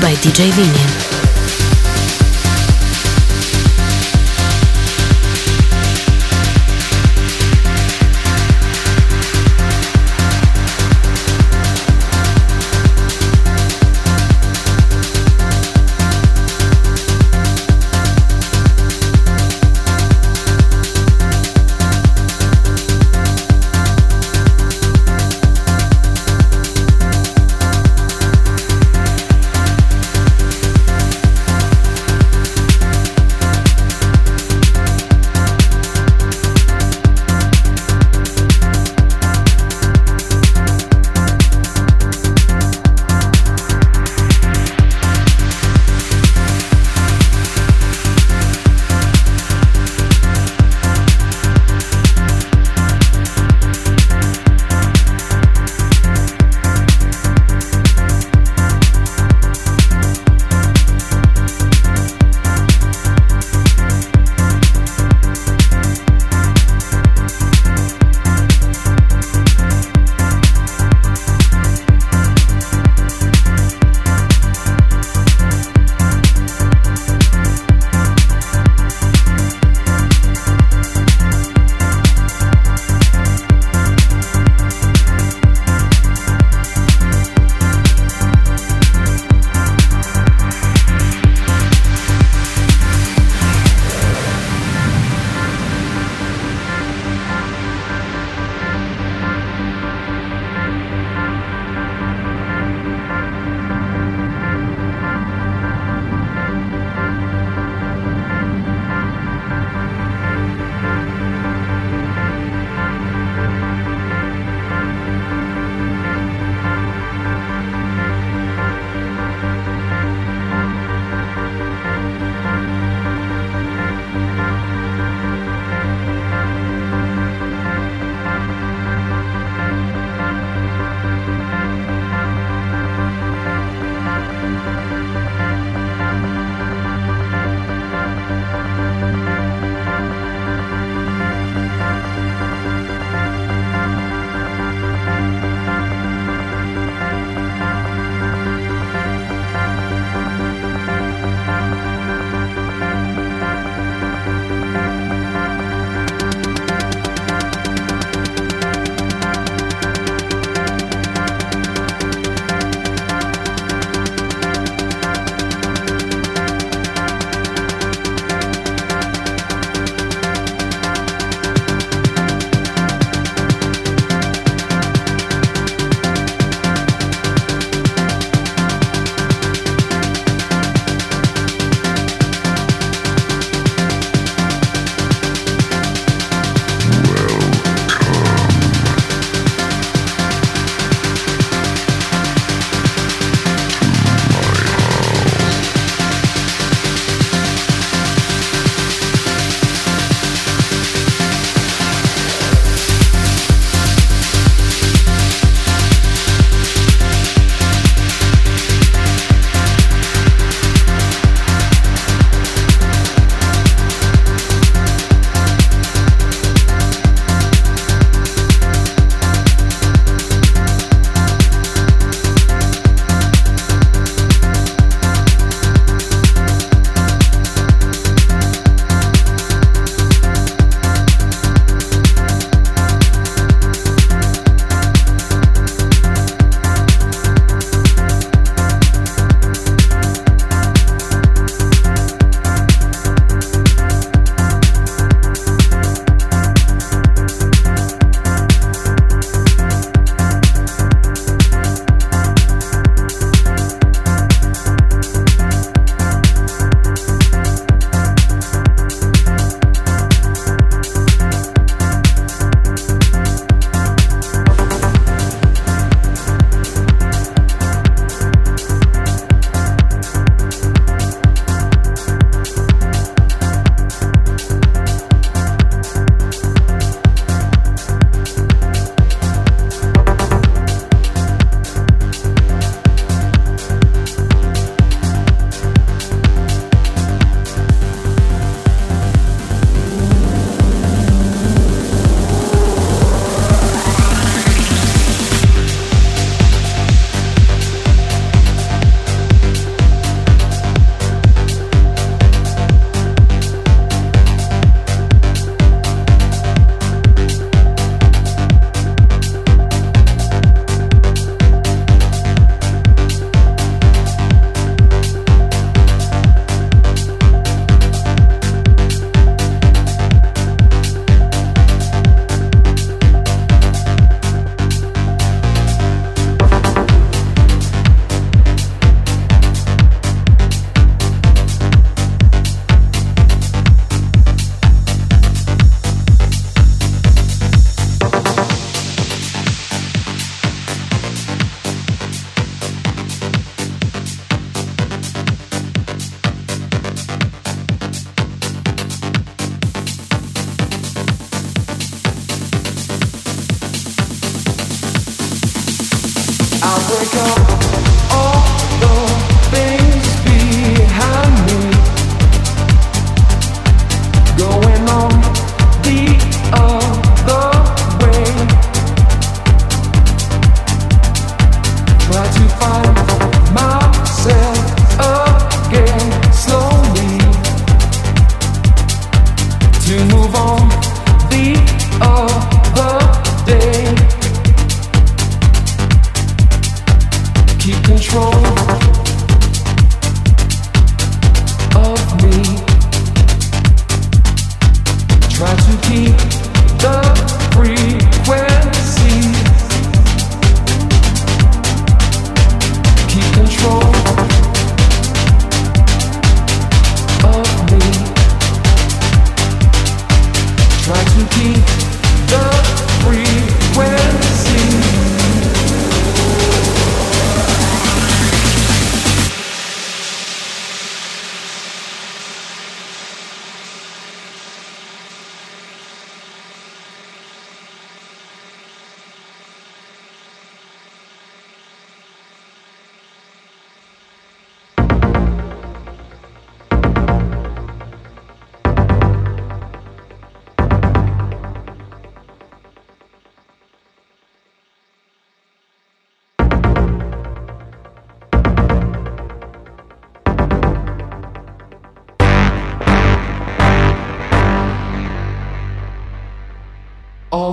By DJ Vinian.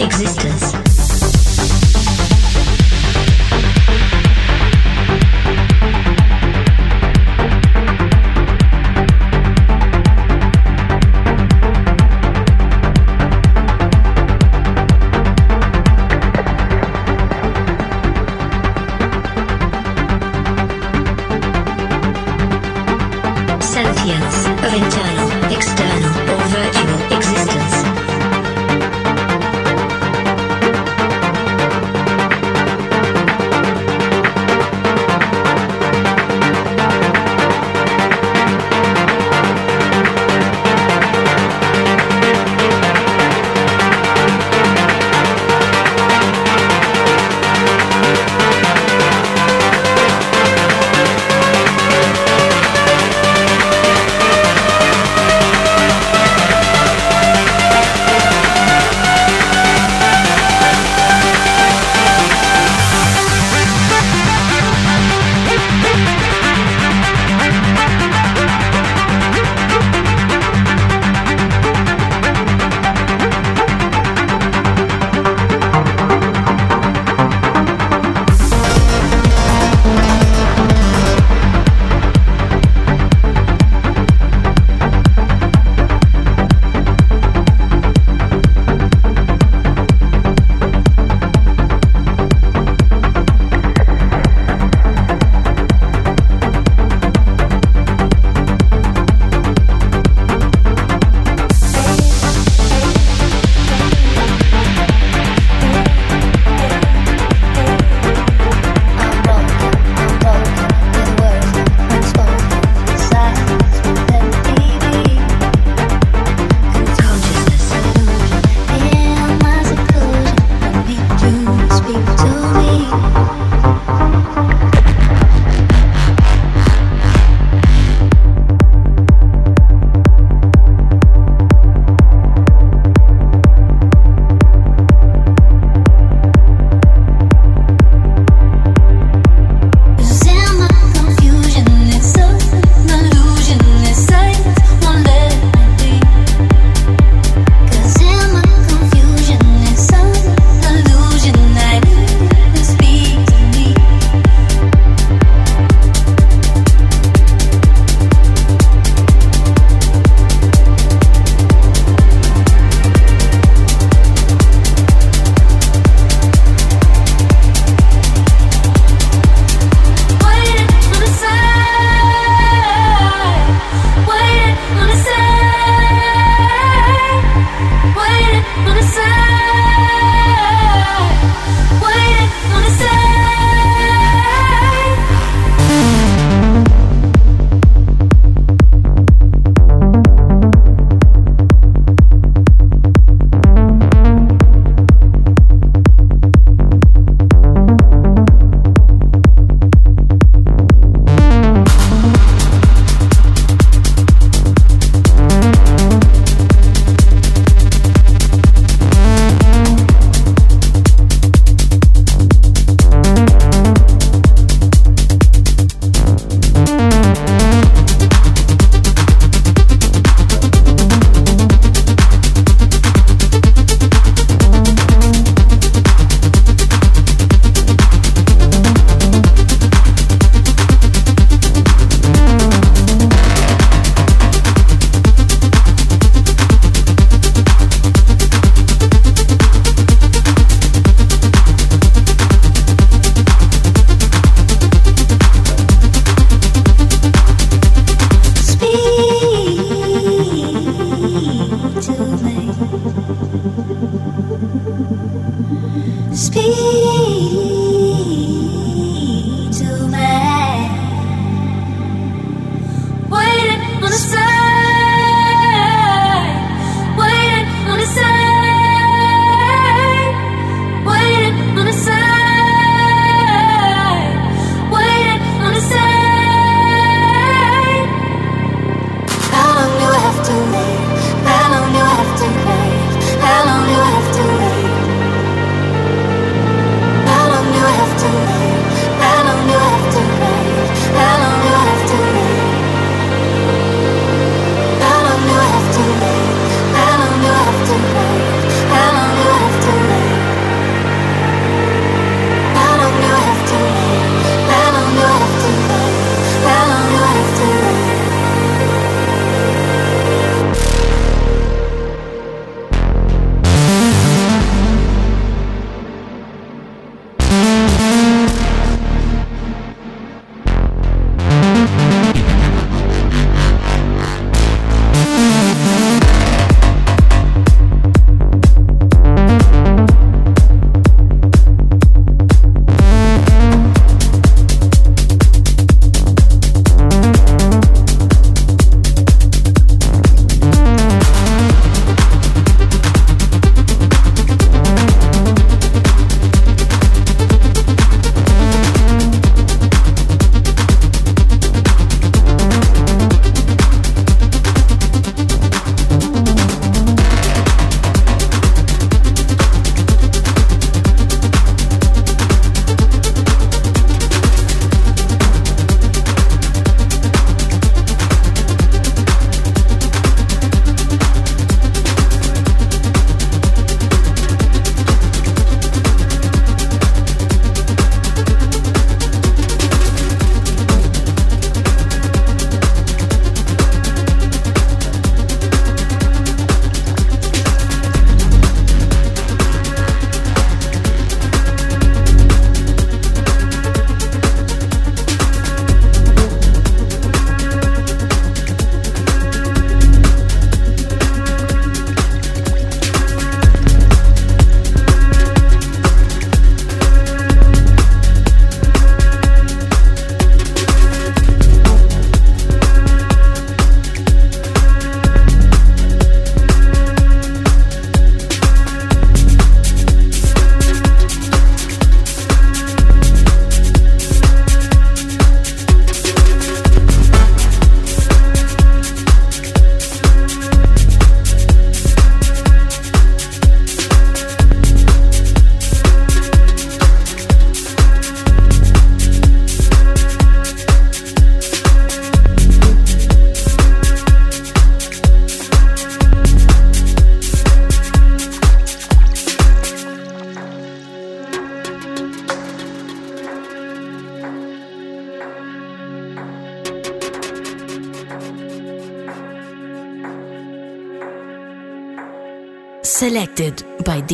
existence.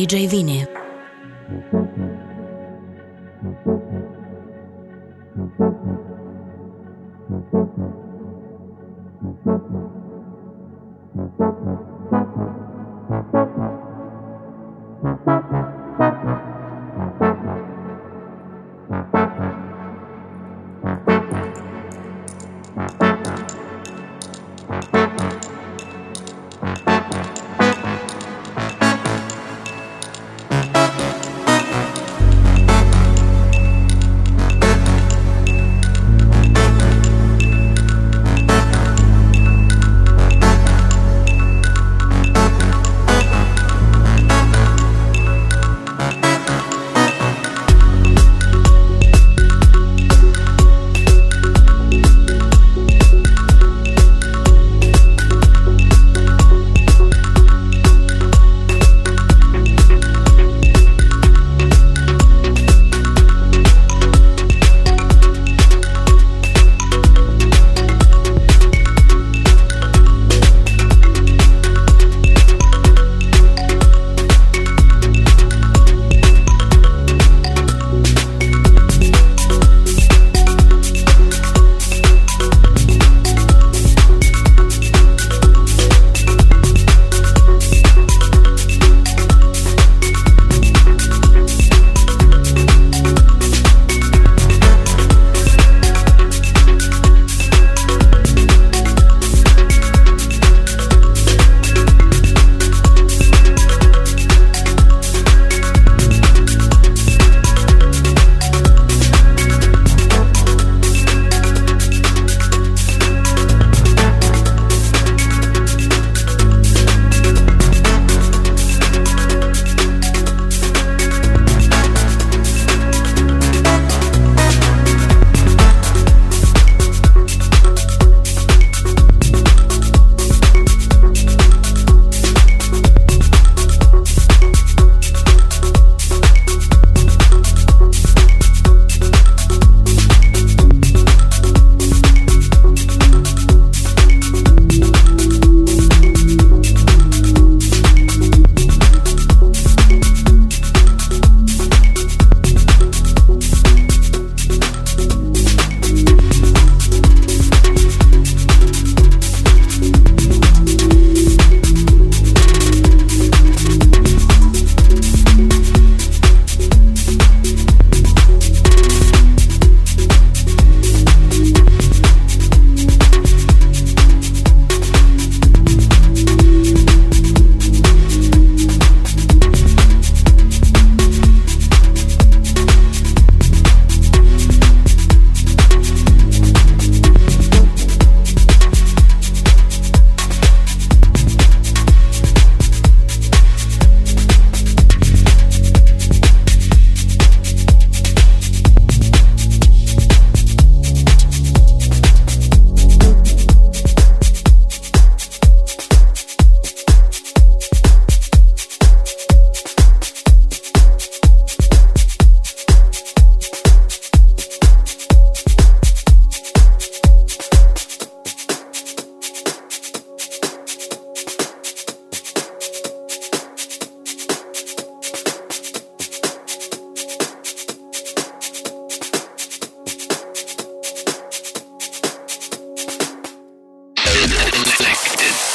DJ Vini.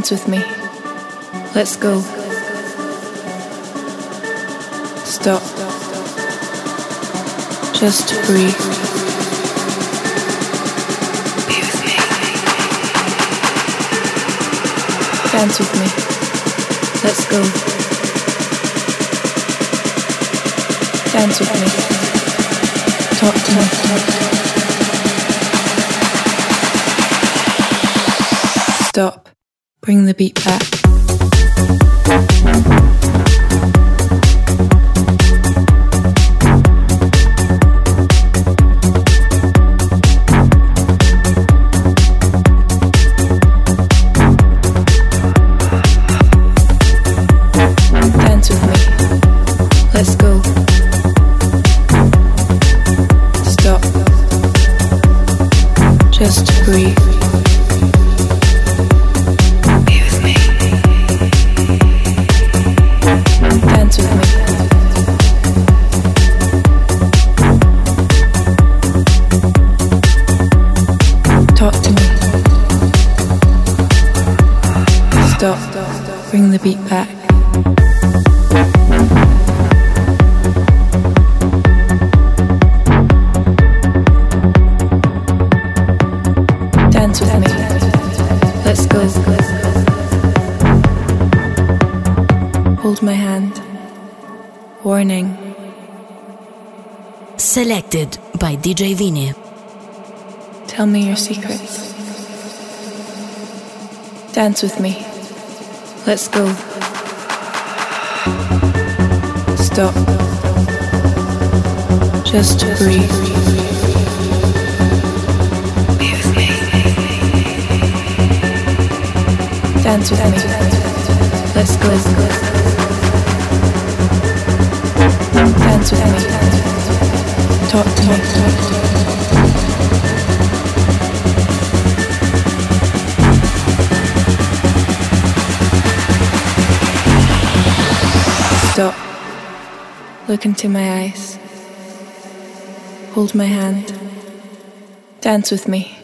Dance with me. Let's go. Stop. Just breathe. Be with me. Dance with me. Let's go. Dance with me. Talk to me. Stop. Bring the beat back. Selected by DJ Vini. Tell me your secrets. Dance with me. Let's go. Stop. Just breathe. With me. Dance with me. Let's go. Dance with me. Talk to me. Stop. Look into my eyes. Hold my hand. Dance with me.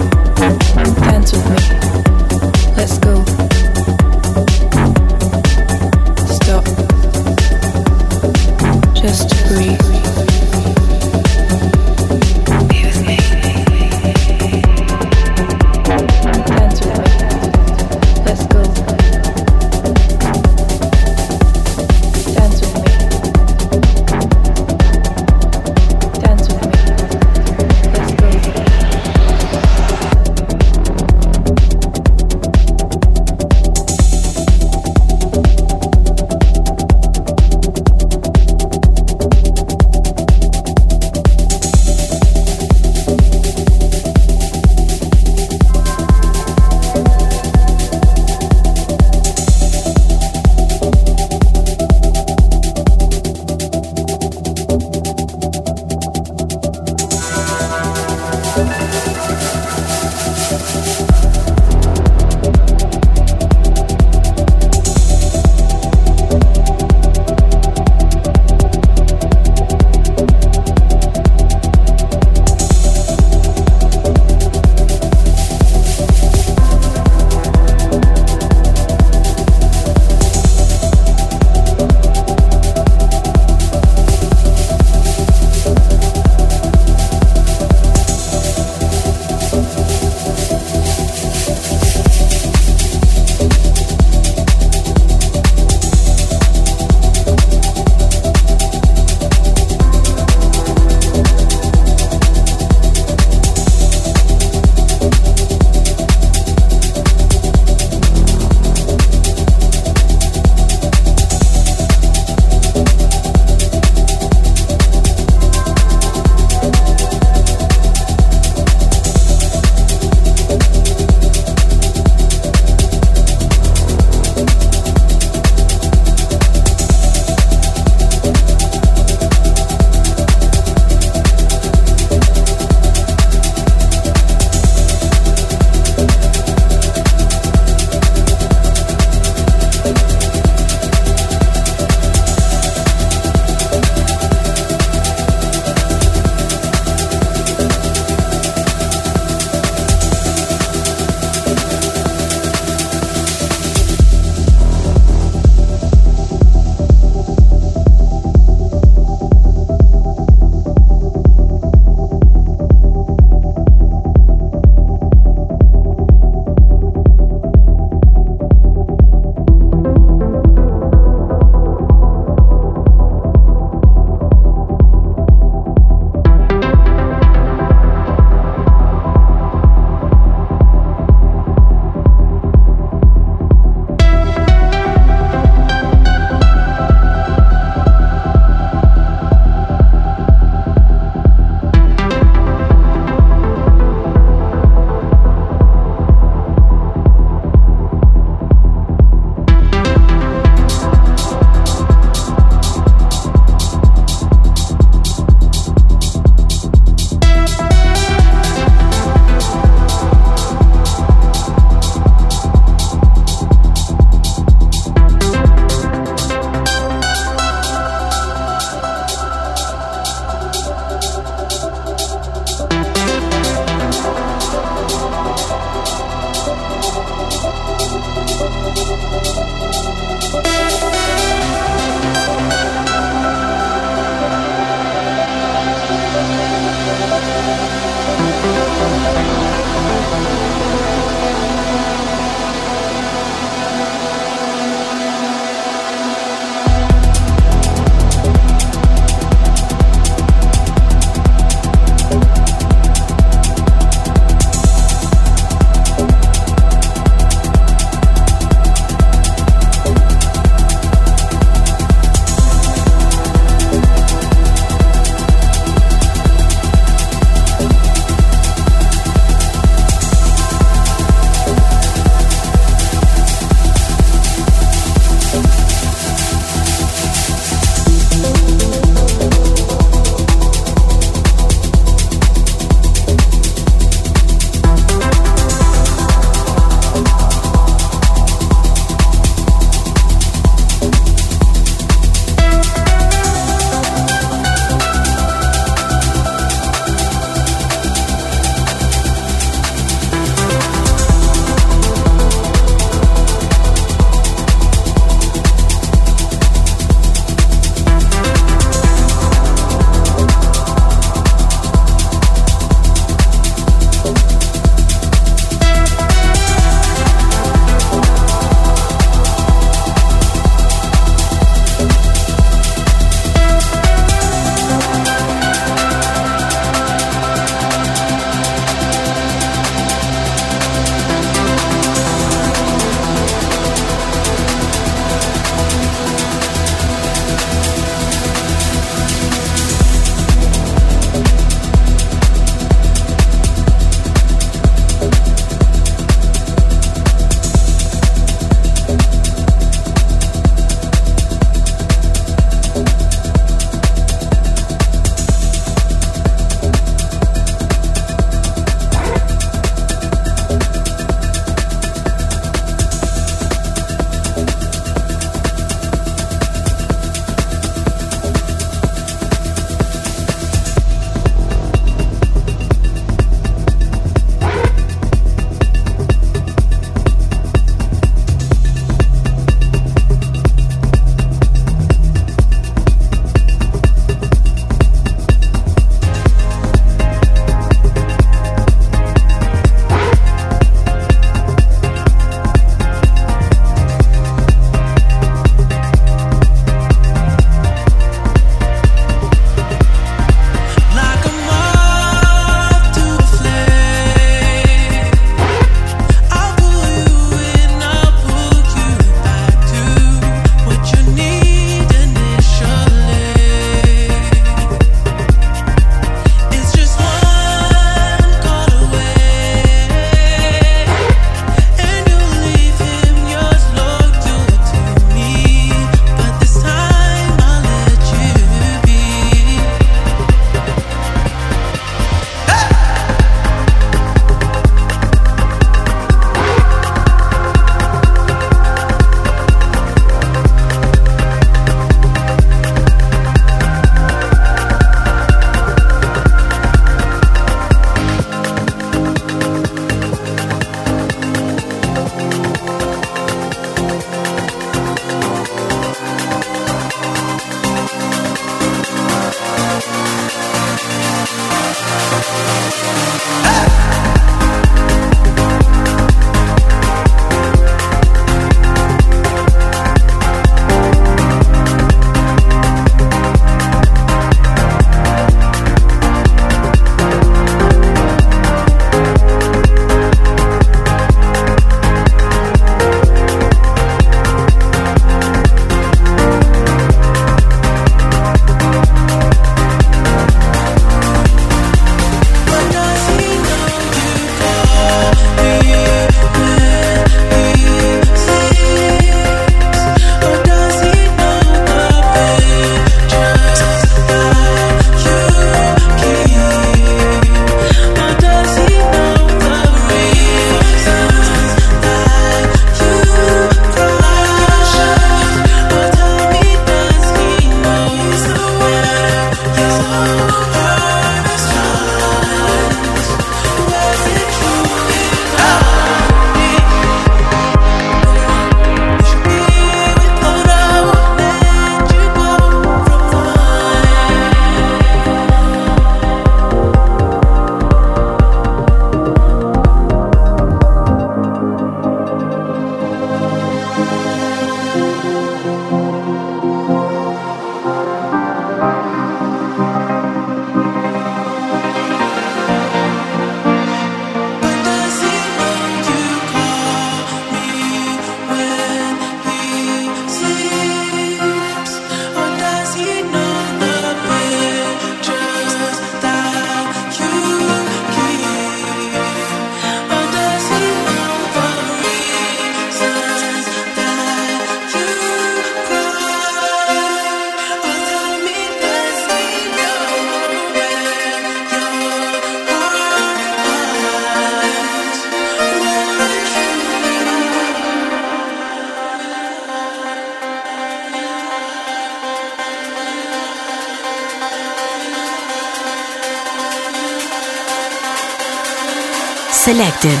Selected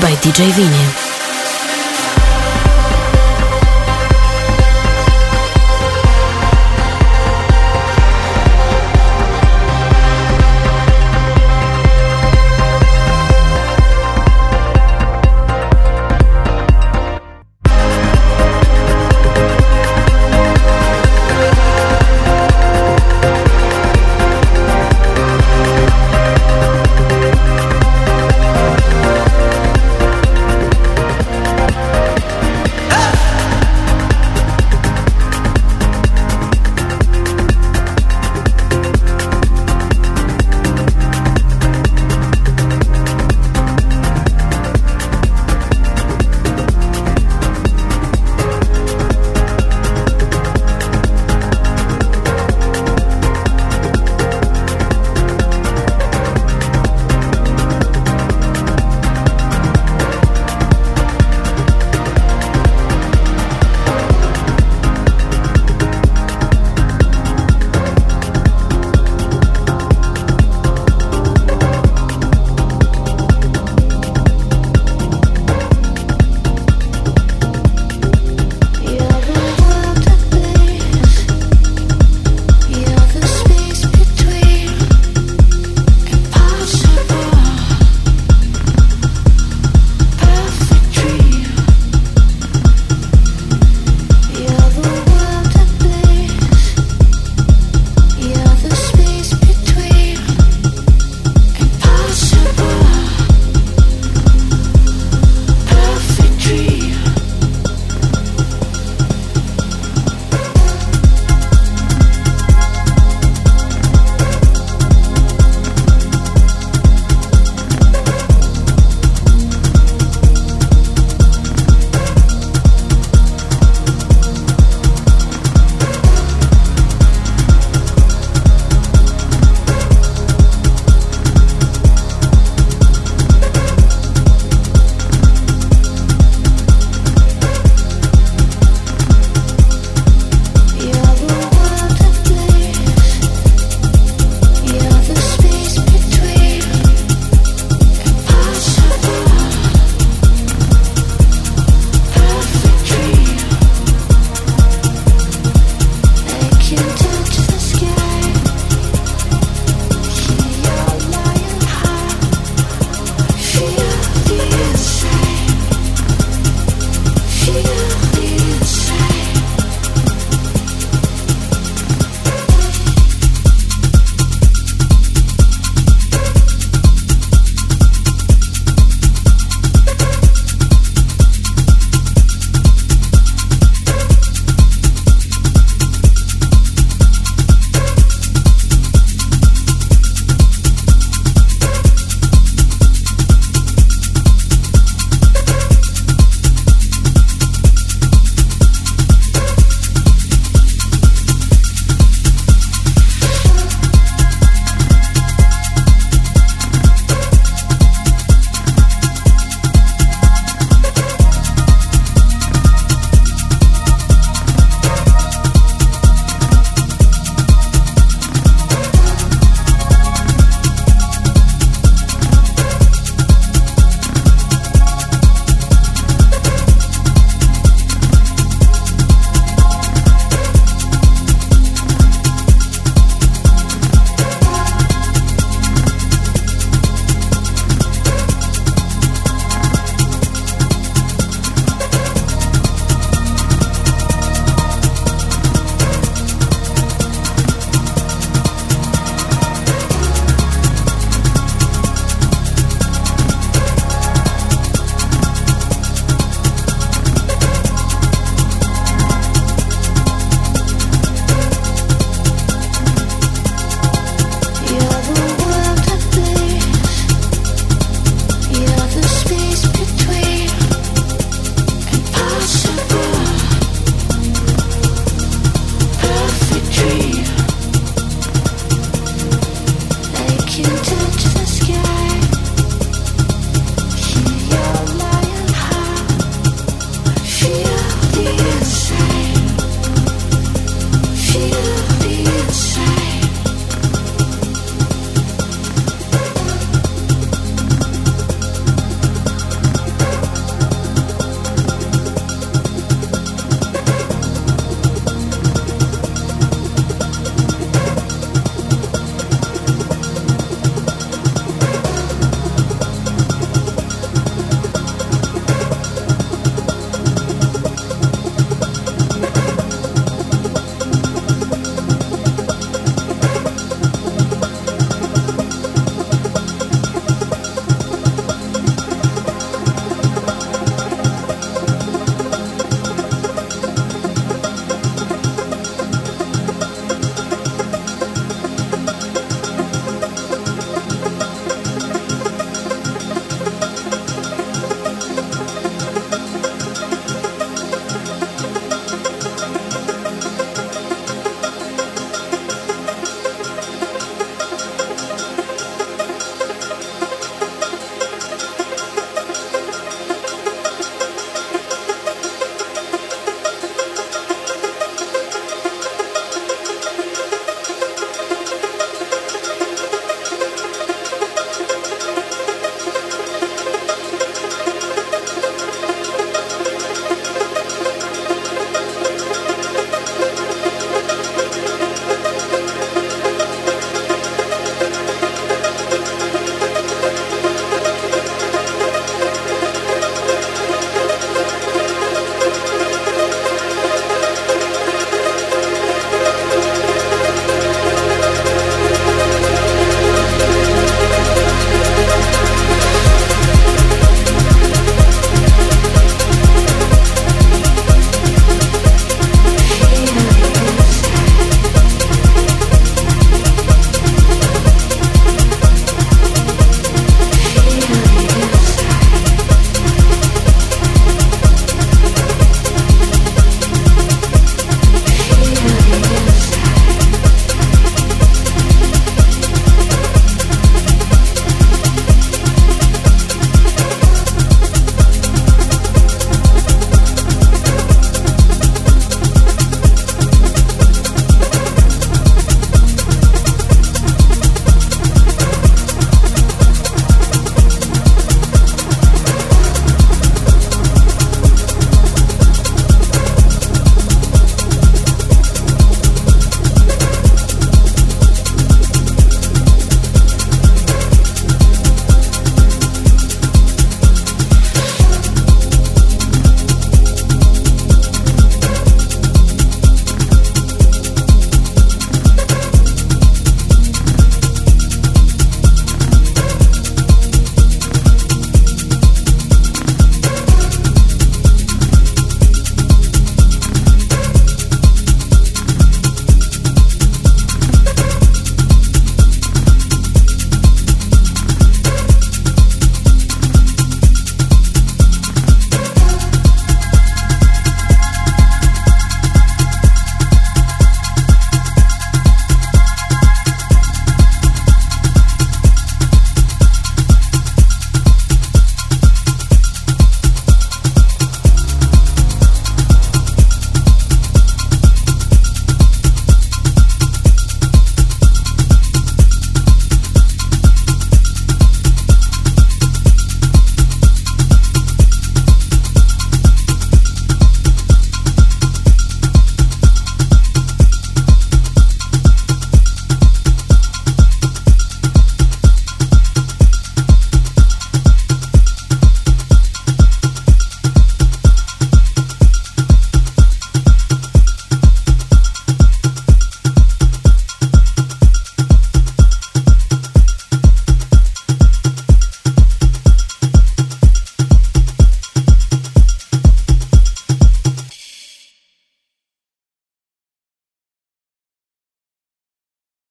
by DJ Vini.